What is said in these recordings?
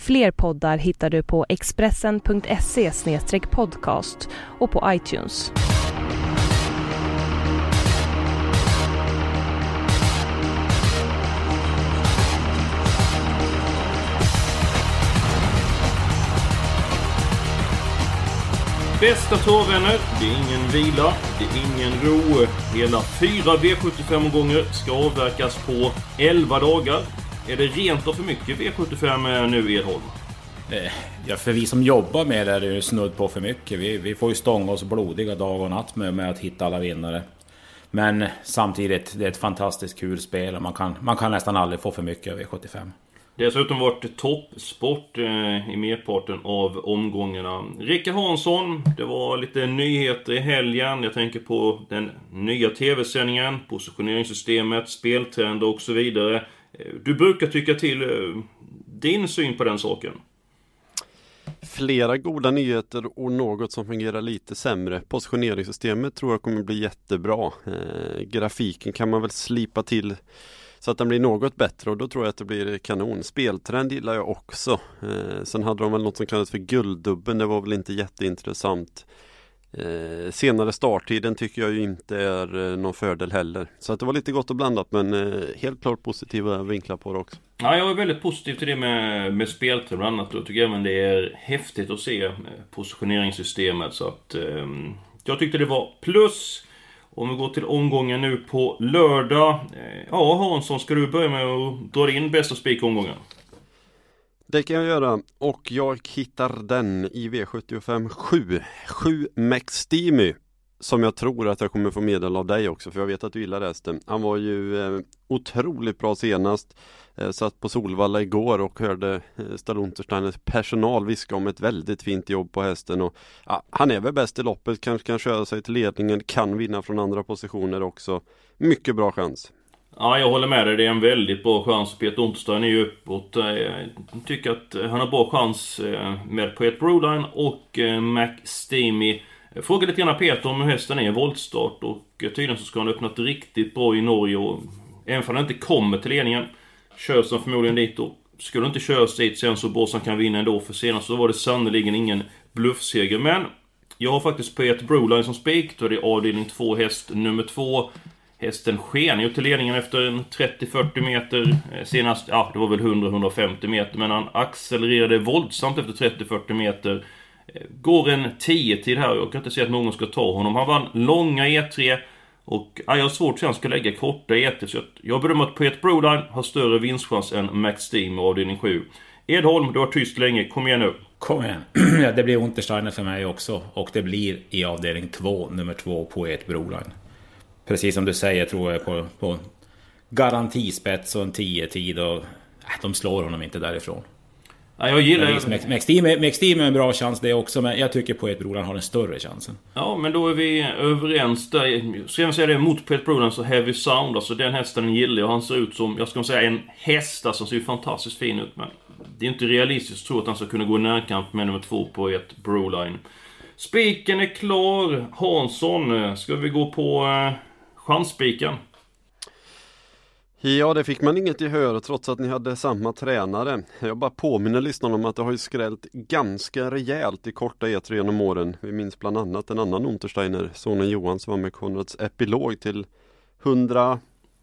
Fler poddar hittar du på expressen.se podcast och på iTunes. Bästa tårvänner, det är ingen vila, det är ingen ro. Hela fyra V75-omgångar ska avverkas på 11 dagar. Är det rent av för mycket V75 nu, Edholm? Eh, ja, för vi som jobbar med det är det ju snudd på för mycket. Vi, vi får ju stånga oss blodiga dag och natt med, med att hitta alla vinnare. Men samtidigt, det är ett fantastiskt kul spel och man kan, man kan nästan aldrig få för mycket av V75. Dessutom varit toppsport eh, i merparten av omgångarna. Rickard Hansson, det var lite nyheter i helgen. Jag tänker på den nya TV-sändningen, positioneringssystemet, speltrender och så vidare. Du brukar tycka till. Eh, din syn på den saken? Flera goda nyheter och något som fungerar lite sämre. Positioneringssystemet tror jag kommer bli jättebra. Eh, grafiken kan man väl slipa till så att den blir något bättre och då tror jag att det blir kanon. Speltrend gillar jag också. Eh, sen hade de väl något som kallades för gulddubben. Det var väl inte jätteintressant. Eh, senare starttiden tycker jag ju inte är eh, någon fördel heller. Så att det var lite gott och blandat men eh, helt klart positiva vinklar på det också. Ja, jag är väldigt positiv till det med, med speltid bland annat. Jag tycker även det är häftigt att se eh, positioneringssystemet. Så att eh, jag tyckte det var plus. Om vi går till omgången nu på lördag. Eh, ja, Hansson, ska du börja med att dra in bästa spikomgången? Det kan jag göra och jag hittar den i V75 7. 7 McSteamy som jag tror att jag kommer få medel av dig också för jag vet att du gillar hästen. Han var ju eh, otroligt bra senast. Eh, satt på Solvalla igår och hörde eh, Stallontersteiners personal viska om ett väldigt fint jobb på hästen. Och, ja, han är väl bäst i loppet, kanske kan köra sig till ledningen, kan vinna från andra positioner också. Mycket bra chans. Ja, jag håller med dig. Det är en väldigt bra chans. Peter Unterstein är ju uppåt. Eh, jag tycker att han har bra chans eh, med Poet Broline och eh, Mac Steamy. Fråga lite grann Peter om hur hästen är i voltstart och tydligen så ska han ha öppnat riktigt bra i Norge och även om han inte kommer till ledningen körs han förmodligen dit och skulle inte köras dit sen så Bossan kan vinna ändå för senast så var det sannerligen ingen bluffseger men jag har faktiskt Peter Broline som spik. Då är det avdelning 2 häst nummer 2 Hästen sken ju till ledningen efter en 30-40 meter. Eh, senast, ja det var väl 100-150 meter. Men han accelererade våldsamt efter 30-40 meter. Eh, går en 10-tid här. och Jag kan inte se att någon ska ta honom. Han vann långa E3. Och ja, jag har svårt att se att han ska lägga korta E3. Så jag bedömer att Peter Broline har större vinstchans än Max Steam i avdelning 7. Edholm, du har tyst länge. Kom igen nu. Kom igen. ja, det blir Untersteiner för mig också. Och det blir i avdelning 2, nummer 2, Poet Broline precis som du säger tror jag på, på garantispets och en 10-tid och äh, de slår honom inte därifrån. Ja, jag gillar... McSteam är en bra chans det också, men jag tycker Poet Brolan har den större chansen. Ja, men då är vi överens där. Ska jag säga det, mot Poet Brolan så Heavy Sound, alltså den hästen gillar jag. Han ser ut som, jag ska säga en häst, alltså ser ju fantastiskt fin ut, men det är inte realistiskt att tro att han ska kunna gå i närkamp med nummer två på ett Broline. Spiken är klar. Hansson, ska vi gå på eh, Chansspiken. Ja, det fick man inget gehör trots att ni hade samma tränare. Jag bara påminner lyssnarna om att det har ju skrällt ganska rejält i korta E3 genom åren. Vi minns bland annat en annan Untersteiner, sonen Johan, som var med Konrads epilog till 100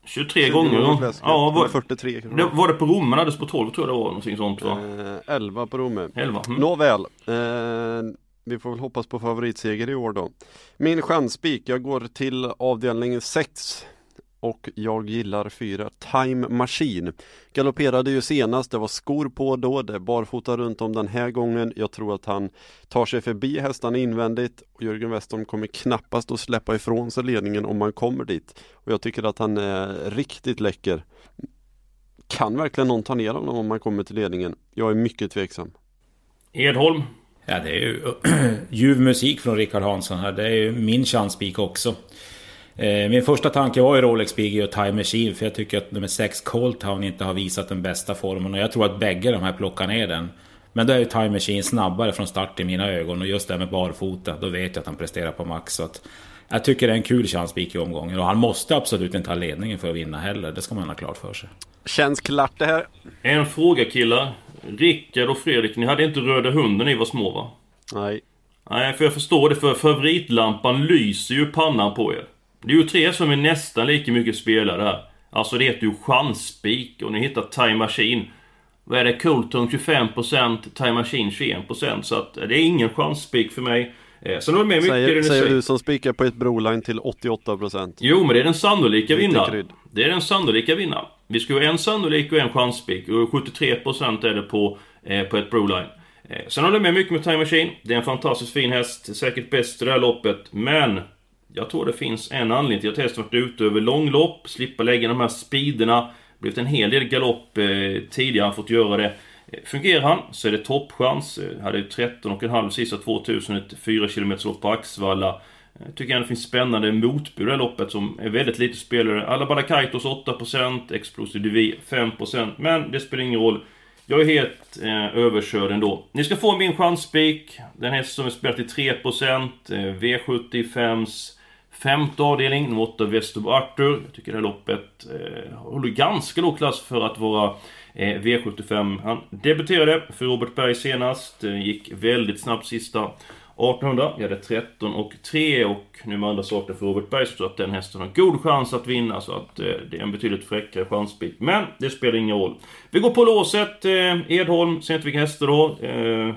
23 gånger. Ja, var, 43 det, var det på Romme hades på 12 tror jag det var någonting sånt va? Eh, 11 på Romme. 11. Mm. Nåväl. Eh, vi får väl hoppas på favoritseger i år då. Min chanspik, jag går till avdelning 6 och jag gillar fyra Time Machine. Galopperade ju senast, det var skor på då, det är barfota runt om den här gången. Jag tror att han tar sig förbi hästarna invändigt och Jörgen Westholm kommer knappast att släppa ifrån sig ledningen om man kommer dit. Och jag tycker att han är riktigt läcker. Kan verkligen någon ta ner honom om man kommer till ledningen? Jag är mycket tveksam. Edholm? Ja, det är ju ljuv musik från Rickard Hansson här. Det är ju min chanspik också. Eh, min första tanke var ju Rolex Biggie och Time Machine för jag tycker att nummer 6 Coldtown inte har visat den bästa formen och jag tror att bägge de här plockar ner den. Men då är ju Time Machine snabbare från start i mina ögon och just det här med barfota, då vet jag att han presterar på max. Så att jag tycker det är en kul chanspik i omgången och han måste absolut inte ha ledningen för att vinna heller. Det ska man ha klart för sig. Känns klart det här. En fråga killar. Rickard och Fredrik, ni hade inte Röda Hunden när ni var små va? Nej. Nej, för jag förstår det, för favoritlampan lyser ju pannan på er. Det är ju tre som är nästan lika mycket spelare här. Alltså det heter ju chansspik och ni hittar Time Machine. Vad är det? Cooltone 25%, Time Machine 21% så att det är ingen chansspik för mig. Eh, sen håller med mycket Säger, det ni säger säger. du som spikar på ett broline till 88%. Jo, men det är den sannolika vinnaren. Det är den sannolika vinnaren. Vi ska ha en sannolik och en chansspik. Och 73% är det på, eh, på ett broline. Eh, sen håller jag med mycket med Time Machine. Det är en fantastiskt fin häst. Säkert bäst i det här loppet. Men jag tror det finns en anledning till att hästen varit ute över långlopp. Slippa lägga de här speederna. Blivit en hel del galopp eh, tidigare, fått göra det. Fungerar han så är det toppchans. Eh, hade ju 13,5 sista 2000, ett 4 km lopp på Axvalla. Eh, tycker ändå det finns spännande motbud i det här loppet som är väldigt lite spelare. Alabada Kaitos 8%, Explosive Divi 5%. Men det spelar ingen roll. Jag är helt eh, överkörd ändå. Ni ska få min chansspik. Den häst som är spelat till 3%. Eh, V75s femte avdelning, nummer 8 Westerbo Arthur. Jag tycker det här loppet eh, håller ganska låg klass för att vara Eh, V75. Han debuterade för Robert Berg senast. Eh, gick väldigt snabbt sista 1800. Vi hade 13 och 3 och nu med andra saker för Robert Berg så jag att den hästen har god chans att vinna så att eh, det är en betydligt fräckare chansbit. Men det spelar ingen roll. Vi går på låset. Eh, Edholm, ser inte vilka hästar då. Eh,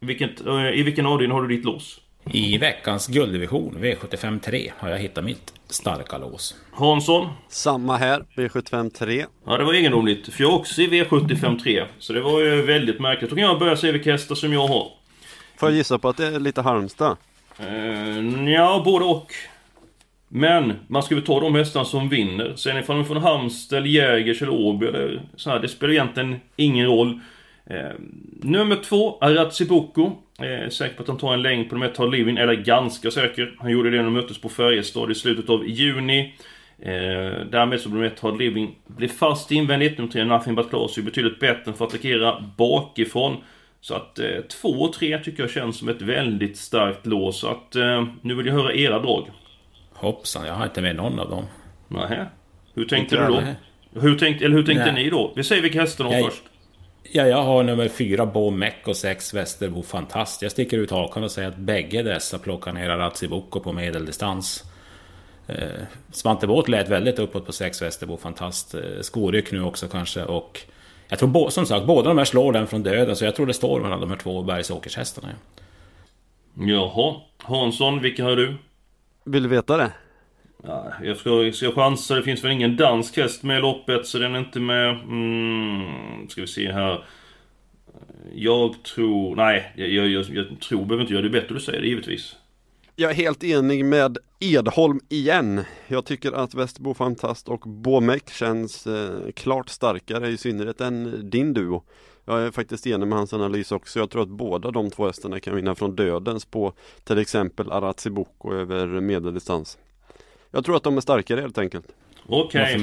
vilket, eh, I vilken avdelning har du ditt lås? I veckans gulddivision, V75 3, har jag hittat mitt starka lås. Hansson? Samma här, V75 3. Ja, det var egendomligt. För jag är också i V75 3. Så det var ju väldigt märkligt. Då kan jag börja se vilka hästar som jag har. Får jag gissa på att det är lite Halmstad? Uh, ja, både och. Men man ska väl ta de hästarna som vinner. Sen ifall de är från Halmstad, Jägers eller Åby eller så här, det spelar egentligen ingen roll. Eh, nummer två, Aratsibuko. Eh, säker på att han tar en längd på nummer ett, Hard Living, eller ganska säker. Han gjorde det när de möttes på Färjestad i slutet av juni. Eh, därmed så nummer ett, Hard Living, blev fast invändigt. Nummer tre, Nothing But Class, är betydligt bättre för att attackera bakifrån. Så att eh, två och tre tycker jag känns som ett väldigt starkt lås. Så att eh, nu vill jag höra era drag. Hoppsan, jag har inte med någon av dem. Nähä. Hur tänkte Inte du då? Hur tänkte, eller hur tänkte Nej. ni då? Vi säger vilka hästar de först. Ja, jag har nummer fyra Bo Meck och sex Västerbo Fantast. Jag sticker ut hakan och säger att bägge dessa plockar ner Aratsibuko på medeldistans. Eh, Svante Båth lät väldigt uppåt på sex Västerbo Fantast. Eh, skoryck nu också kanske och... Jag tror som sagt båda de här slår den från döden så jag tror det står mellan de här två bergsåkershästarna. Jaha. Hansson, vilka har du? Vill du veta det? Ja, jag ska, ska chansa. Det finns väl ingen dansk häst med i loppet så den är inte med. Mm, ska vi se här. Jag tror... Nej, jag, jag, jag, jag tror behöver inte göra det bättre du säger det givetvis. Jag är helt enig med Edholm igen. Jag tycker att Västerbo Fantast och Bomek känns eh, klart starkare i synnerhet än din duo. Jag är faktiskt enig med hans analys också. Jag tror att båda de två hästarna kan vinna från dödens på till exempel Aratsibuko över medeldistans. Jag tror att de är starkare helt enkelt. Okej.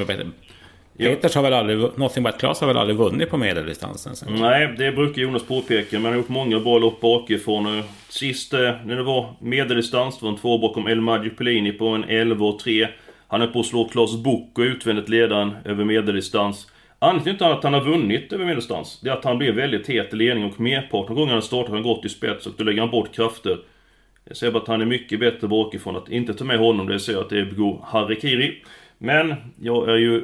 Ja. Peters har väl aldrig... Nothing but Class har väl aldrig vunnit på medeldistansen? sen? Nej, det brukar Jonas påpeka. Men han har gjort många bra lopp bakifrån. Sist eh, när det var medeldistans, det var en två bakom El Maggio Pellini på en 11 och 3. Han är på att slå Klas Book och utvändigt ledaren över medeldistans. Anledningen till att han har vunnit över medeldistans, det är att han blev väldigt het i ledning och merparten av gångerna han startar han gått i spets och då lägger han bort krafter. Jag ser bara att han är mycket bättre bakifrån. Att inte ta med honom, det ser jag att det är harikiri. Men jag är ju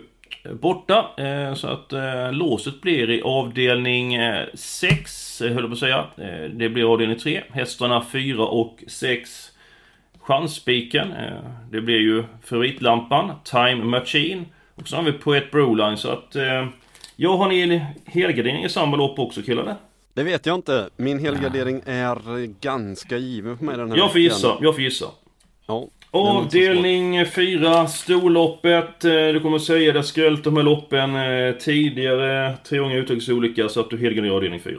borta, eh, så att eh, låset blir i avdelning eh, 6, höll jag på att säga. Det blir avdelning 3. Hästarna 4 och 6. Chansspiken, det blir ju favoritlampan, Time Machine. Och så har vi Poet Broline, så att... Jag har en helgardering i samma lopp också killar? Det vet jag inte. Min helgardering är ganska given för mig den här Jag får veckan. gissa, jag får gissa. Ja. Avdelning 4, storloppet. Eh, Du kommer säga det skrällt de här loppen eh, tidigare. Tre gånger uttrycks olika så att du helgarderar avdelning 4.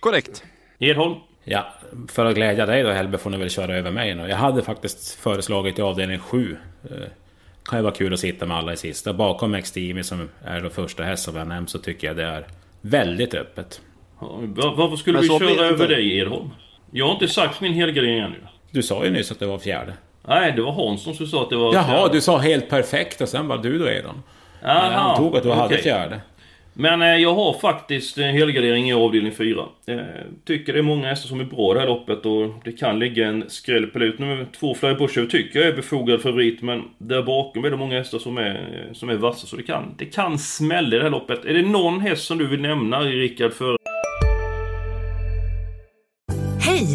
Korrekt. Edholm? Ja, för att glädja dig då Helbe får ni väl köra över mig nu. Jag hade faktiskt föreslagit i avdelning 7. Eh, kan ju vara kul att sitta med alla i sista. Bakom Extimi som är då första häst som jag nämnt så tycker jag det är väldigt öppet. Var- varför skulle Men vi köra över inte. dig Edholm? Jag har inte sagt min helgardering ännu. Du sa ju nyss att det var fjärde. Nej, det var Hansson som sa att det var... Jaha, du sa helt perfekt och sen bara du då. Jag Aha, antog att du hade okej. fjärde. Men eh, jag har faktiskt eh, helgardering i avdelning 4. Eh, tycker det är många hästar som är bra det här loppet och det kan ligga en skräll på lut. Nummer två Fly Bushow tycker jag är befogad favorit men där bakom är det många hästar som är, eh, som är vassa så det kan, det kan smälla i det här loppet. Är det någon häst som du vill nämna Rickard för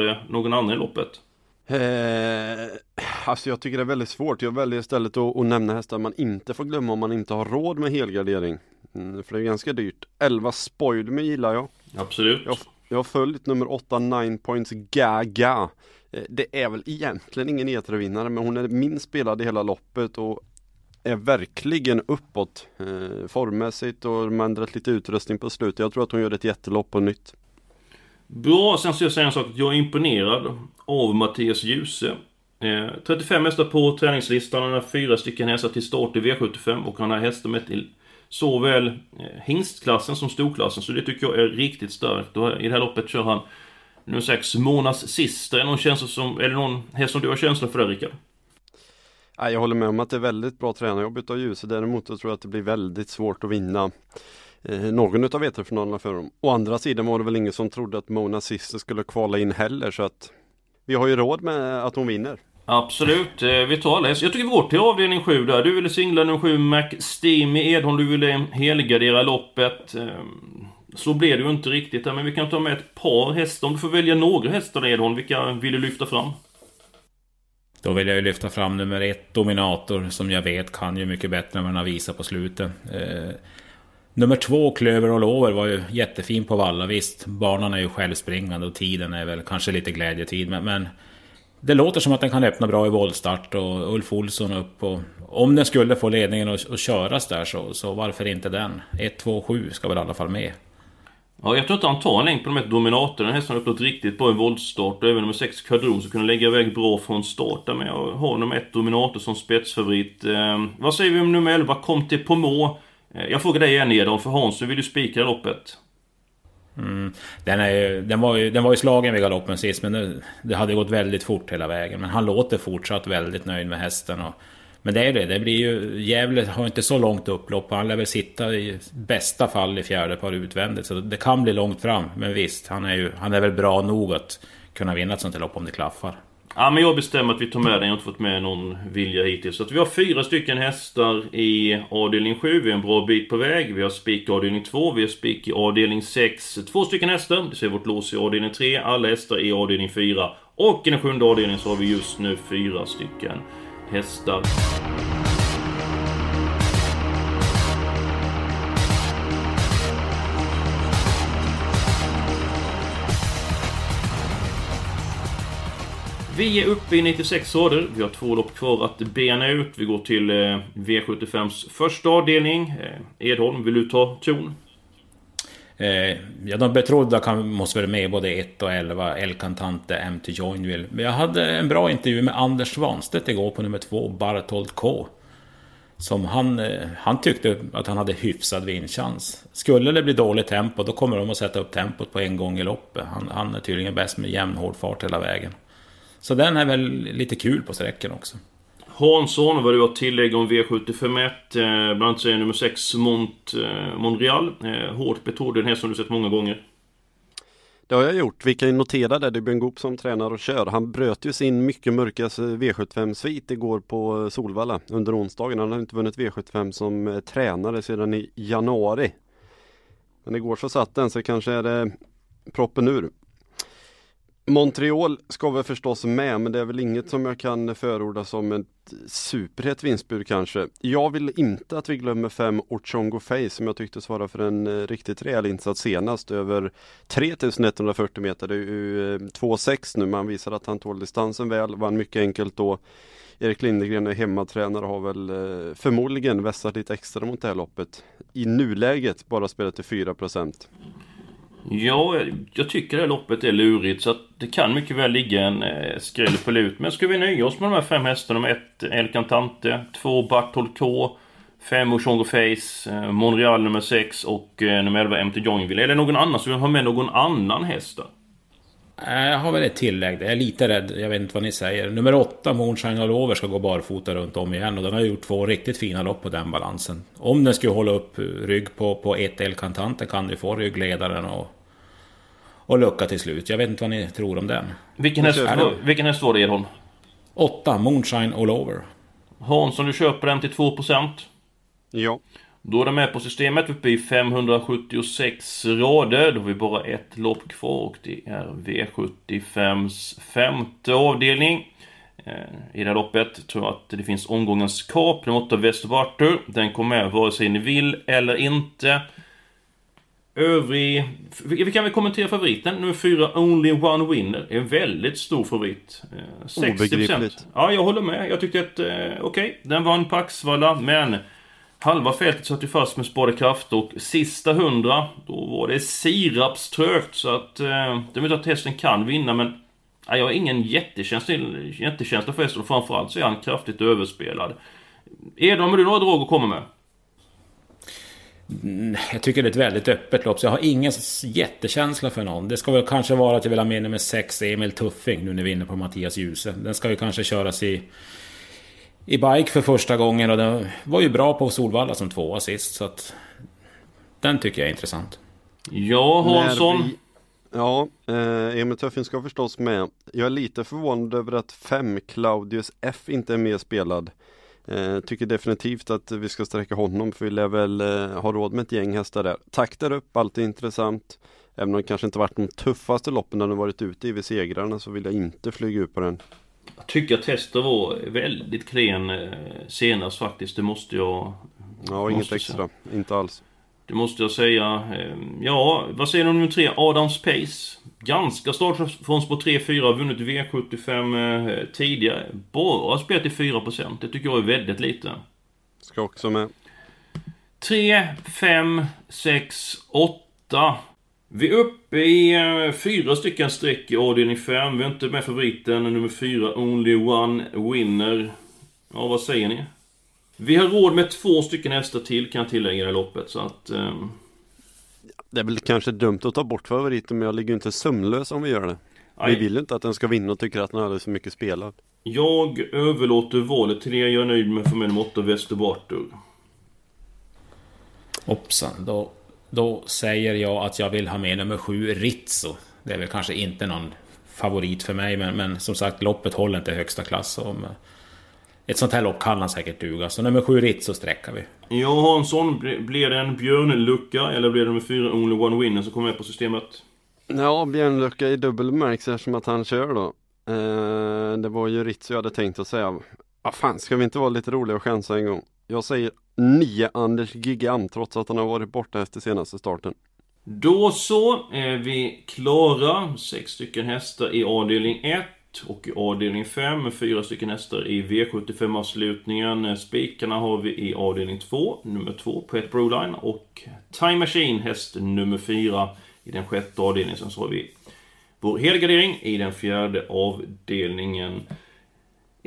Eh, någon annan i loppet? Eh, alltså jag tycker det är väldigt svårt. Jag väljer istället att, att nämna hästar man inte får glömma om man inte har råd med helgardering. Mm, för det är ganska dyrt. 11 Spoil Me gillar jag. Absolut. Jag, jag har följt nummer 8 9 Points Gaga. Eh, Det är väl egentligen ingen E3-vinnare men hon är minst spelad i hela loppet och är verkligen uppåt eh, formmässigt och har ändrat lite utrustning på slutet. Jag tror att hon gör ett jättelopp på nytt. Bra, sen ska jag säga en sak. Jag är imponerad av Mattias Djuse. Eh, 35 hästar på träningslistan. Han har fyra stycken hästar till start i V75 och han har hästar med till såväl eh, hingstklassen som storklassen. Så det tycker jag är riktigt starkt. Och I det här loppet kör han nummer 6, Monas Sister. Är det någon, känsla som, är det någon häst som du har känsla för där Rickard? Nej, jag håller med om att det är väldigt bra tränarjobb utav Djuse. Däremot så tror jag att det blir väldigt svårt att vinna någon utav V3-finalerna för dem. Å andra sidan var det väl ingen som trodde att Mona Sister skulle kvala in heller så att vi har ju råd med att hon vinner. Absolut, eh, vi tar hästar. Jag tycker vi går till avdelning 7 där. Du ville singla nummer 7 McSteamy Edholm, du ville helgardera loppet. Eh, Så blev det ju inte riktigt där, men vi kan ta med ett par hästar. Om du får välja några hästar Edholm, vilka vill du lyfta fram? Då vill jag ju lyfta fram nummer ett, Dominator, som jag vet kan ju mycket bättre än vad han har visat på slutet. Nummer två, Klöver och Lover, var ju jättefin på valla. Visst, banan är ju självspringande och tiden är väl kanske lite glädjetid, men, men det låter som att den kan öppna bra i voltstart och Ulf Olsson upp och om den skulle få ledningen och, och köras där så, så varför inte den? 1, 2, 7 ska väl i alla fall med. Ja, jag tror inte han tar en längd på de här Dominator. Den hästen har öppnat riktigt bra i voltstart och även nummer 6 Quadron så kunde lägga iväg bra från start där. Jag har nummer 1 Dominator som spetsfavorit. Eh, vad säger vi om nummer 11 Comte Pomo? Eh, jag frågar dig igen Edholm, för Hans, du vill ju spika loppet. Mm. Den, är ju, den, var ju, den var ju slagen vid galoppen sist, men det, det hade gått väldigt fort hela vägen. Men han låter fortsatt väldigt nöjd med hästen. Och, men det är det, det blir ju... Gävle har inte så långt upplopp. Han lär väl sitta i bästa fall i fjärde par utvändigt. Så det kan bli långt fram. Men visst, han är, ju, han är väl bra nog att kunna vinna ett sånt här lopp om det klaffar. Ja, men jag bestämmer att vi tar med den. Jag har inte fått med någon vilja hittills. Så att vi har fyra stycken hästar i avdelning 7. Vi är en bra bit på väg. Vi har spik i avdelning 2. Vi har spik i avdelning 6. Två stycken hästar. Det ser vårt lås i avdelning 3. Alla hästar i avdelning 4. Och i den sjunde avdelningen så har vi just nu fyra stycken hästar. Vi är uppe i 96 rader. Vi har två lopp kvar att bena ut. Vi går till eh, V75s första avdelning. Eh, Edholm, vill du ta ton? Eh, ja, de betrodda kan, måste väl med både 1 och 11, El Cantante, MT Joinville. Men jag hade en bra intervju med Anders Svanstedt igår på nummer 2, Bartold K. Som han, eh, han tyckte att han hade hyfsad vinstchans. Skulle det bli dåligt tempo, då kommer de att sätta upp tempot på en gång i loppet. Han, han är tydligen bäst med jämn hård fart hela vägen. Så den är väl lite kul på sträckan också. Hansson, vad du har tillägg om V751? Eh, bland annat är nummer 6 Mont, eh, Monreal. Eh, hårt betrodd, den här som du sett många gånger. Det har jag gjort. Vi kan ju notera det. Det är Björn Goop som tränar och kör. Han bröt ju sin mycket mörka V75-svit igår på Solvalla under onsdagen. Han har inte vunnit V75 som eh, tränare sedan i januari. Men igår så satt den så kanske är det proppen ur. Montreal ska väl förstås med men det är väl inget som jag kan förorda som ett superhett vinstbud kanske. Jag vill inte att vi glömmer fem Ochongo Face som jag tyckte svarade för en eh, riktigt rejäl insats senast över 3140 meter. Det är ju eh, 2,6 nu men han visar att han tål distansen väl, vann mycket enkelt då. Erik Lindegren är hemmatränare och har väl eh, förmodligen vässat lite extra mot det här loppet. I nuläget bara spelat till 4 Ja, jag tycker det här loppet är lurigt så att det kan mycket väl ligga en eh, skräll på lut. Men ska vi nöja oss med de här fem hästarna? Nummer ett eh, El Cantante, två Bartol K, fem Oshongo Face, eh, Monreal nummer sex och eh, nummer 11 MT Joinville. eller någon annan som vill ha med någon annan häst då? Eh, Jag har väl ett tillägg. Jag är lite rädd. Jag vet inte vad ni säger. Nummer åtta, Moonshine All Over, ska gå barfota runt om igen. Och den har gjort två riktigt fina lopp på den balansen. Om den skulle hålla upp rygg på, på ett El Cantante kan du få ryggledaren och, och lucka till slut. Jag vet inte vad ni tror om den. Vilken häst, vilken var det Edholm? Åtta, Moonshine All Over. Hansson, du köper den till 2%. Ja. Då är den med på systemet uppe i 576 rader. Då har vi bara ett lopp kvar och det är V75s femte avdelning. Eh, I det här loppet tror jag att det finns omgångens kap, nummer 8 Västervartur. Den kommer med vare sig ni vill eller inte. Övrig... Vi kan väl kommentera favoriten. Nummer 4, Only One Winner. Är en väldigt stor favorit. Eh, 60%. Obegripligt. Ja, jag håller med. Jag tyckte att, eh, okej, den vann på Axvalla, men halva fältet satt ju fast med spadekraft och sista hundra, då var det sirapströgt. Så att, eh, det är möjligt att hästen kan vinna, men Nej, jag har ingen jättekänsla, jättekänsla för hästen och framförallt så är han kraftigt överspelad. Edholm, har du några drag att komma med? Mm, jag tycker det är ett väldigt öppet lopp, så jag har ingen jättekänsla för någon. Det ska väl kanske vara att jag vill ha med nummer 6, Emil Tuffing, nu när vi är inne på Mattias Djuse. Den ska ju kanske köras i, i bike för första gången och den var ju bra på Solvalla som tvåa sist, så att... Den tycker jag är intressant. Ja, Hansson. Vi- Ja, eh, Emil Tuffin ska förstås med. Jag är lite förvånad över att 5 Claudius F inte är med spelad. Eh, tycker definitivt att vi ska sträcka honom för vi lär väl eh, ha råd med ett gäng hästar där. Takter upp, alltid intressant. Även om det kanske inte varit de tuffaste loppen när den varit ute i vid segrarna så vill jag inte flyga ut på den. Jag tycker att hästen var väldigt klen eh, senast faktiskt. Det måste jag... Ja, inget måste extra. säga. Inte alls. Det måste jag säga. Eh, Ja, vad säger du om nummer tre? Adams Pace. Ganska startfråns på 3-4, vunnit V75 eh, tidigare. Bara spelat i 4%. Det tycker jag är väldigt lite. Ska också med. 3, 5, 6, 8. Vi är uppe i eh, fyra stycken streck i avdelning 5. Vi har inte med favoriten nummer 4, Only One Winner. Ja, vad säger ni? Vi har råd med två stycken hästar till kan jag tillägga i loppet, så att... ehm, Det är väl kanske dumt att ta bort favoriten men jag ligger inte sömnlös om vi gör det. Aj. Vi vill ju inte att den ska vinna och tycker att den är alldeles för mycket spelad. Jag överlåter valet till er. Jag är nöjd med för mig nummer 8, Västerbartur. Hoppsan, då, då säger jag att jag vill ha med nummer 7, Rizzo. Det är väl kanske inte någon favorit för mig, men, men som sagt, loppet håller inte högsta klass. Och, eh, ett sånt här lopp kan han säkert duga, så nummer 7, Rizzo sträckar vi. Ja, Hansson, bli- blir det en björnlucka eller blir det nummer 4, Only One Winner, som kommer med på systemet? Ja, Björnlucka i dubbel bemärkelse eftersom att han kör då. Eh, det var ju Ritz jag hade tänkt att säga. Vad fan, ska vi inte vara lite roliga och chansa en gång? Jag säger 9 Anders Gigant trots att han har varit borta efter senaste starten. Då så är vi klara. Sex stycken hästar i avdelning 1 och i avdelning 5 fyra stycken hästar i V75-avslutningen. Spikarna har vi i avdelning 2, nummer 2, Pet Broline och Time Machine, häst nummer 4 i den sjätte avdelningen. Sen så har vi vår helgardering i den fjärde avdelningen.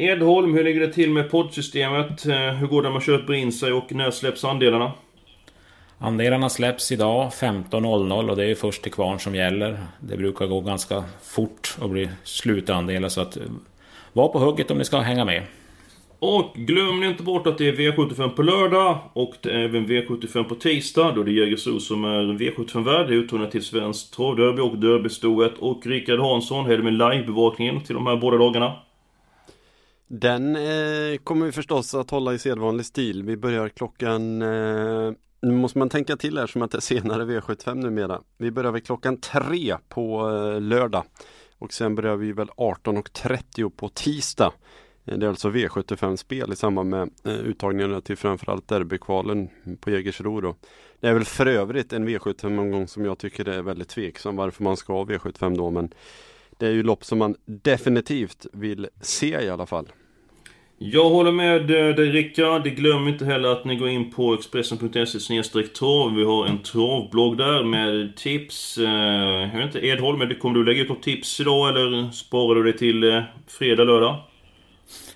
Edholm, hur ligger det till med poddsystemet? Eh, Hur går det när man på in sig och när släpps andelarna? Andelarna släpps idag 15.00 och det är först till kvarn som gäller. Det brukar gå ganska fort och bli slutandelar så att eh, var på hugget om ni ska hänga med. Och glöm inte bort att det är V75 på lördag och det är även V75 på tisdag då det är Jägersro som är V75-värd. Det är uttagna till Svenskt Travderby och Derbystoet. Och Rickard Hansson, hur är det med livebevakningen till de här båda dagarna? Den eh, kommer vi förstås att hålla i sedvanlig stil. Vi börjar klockan eh, Nu måste man tänka till här som att det är senare V75 numera. Vi börjar väl klockan tre på eh, lördag. Och sen börjar vi väl 18.30 på tisdag. Eh, det är alltså V75-spel i samband med eh, uttagningarna till framförallt derbykvalen på Jägersro. Då. Det är väl för övrigt en V75-omgång som jag tycker är väldigt tveksam varför man ska ha V75 då. Men det är ju lopp som man definitivt vill se i alla fall. Jag håller med eh, dig Rickard. Glöm inte heller att ni går in på Expressen.se trav. Vi har en travblogg där med tips. Eh, jag vet inte, Edholm, kommer du lägga ut något tips idag eller sparar du det till eh, fredag, lördag?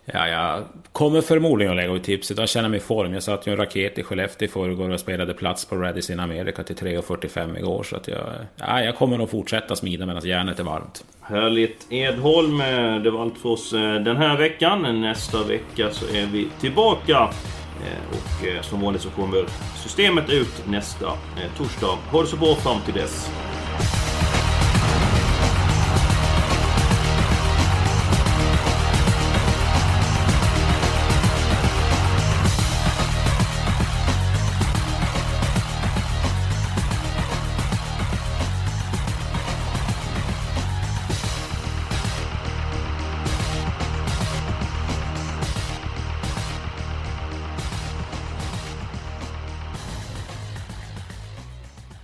Ja, jag kommer förmodligen att lägga ut tipset. Jag känner mig i form. Jag satt ju en raket i Skellefteå i förrgår och spelade plats på Radisson America till 3.45 igår. Så att jag, ja, jag kommer nog fortsätta smida medan järnet är varmt. Härligt Edholm, eh, det var allt för oss eh, den här veckan. Nästa vecka så är vi tillbaka. Eh, och som vanligt så kommer systemet ut nästa torsdag. Ha det så bra fram till dess.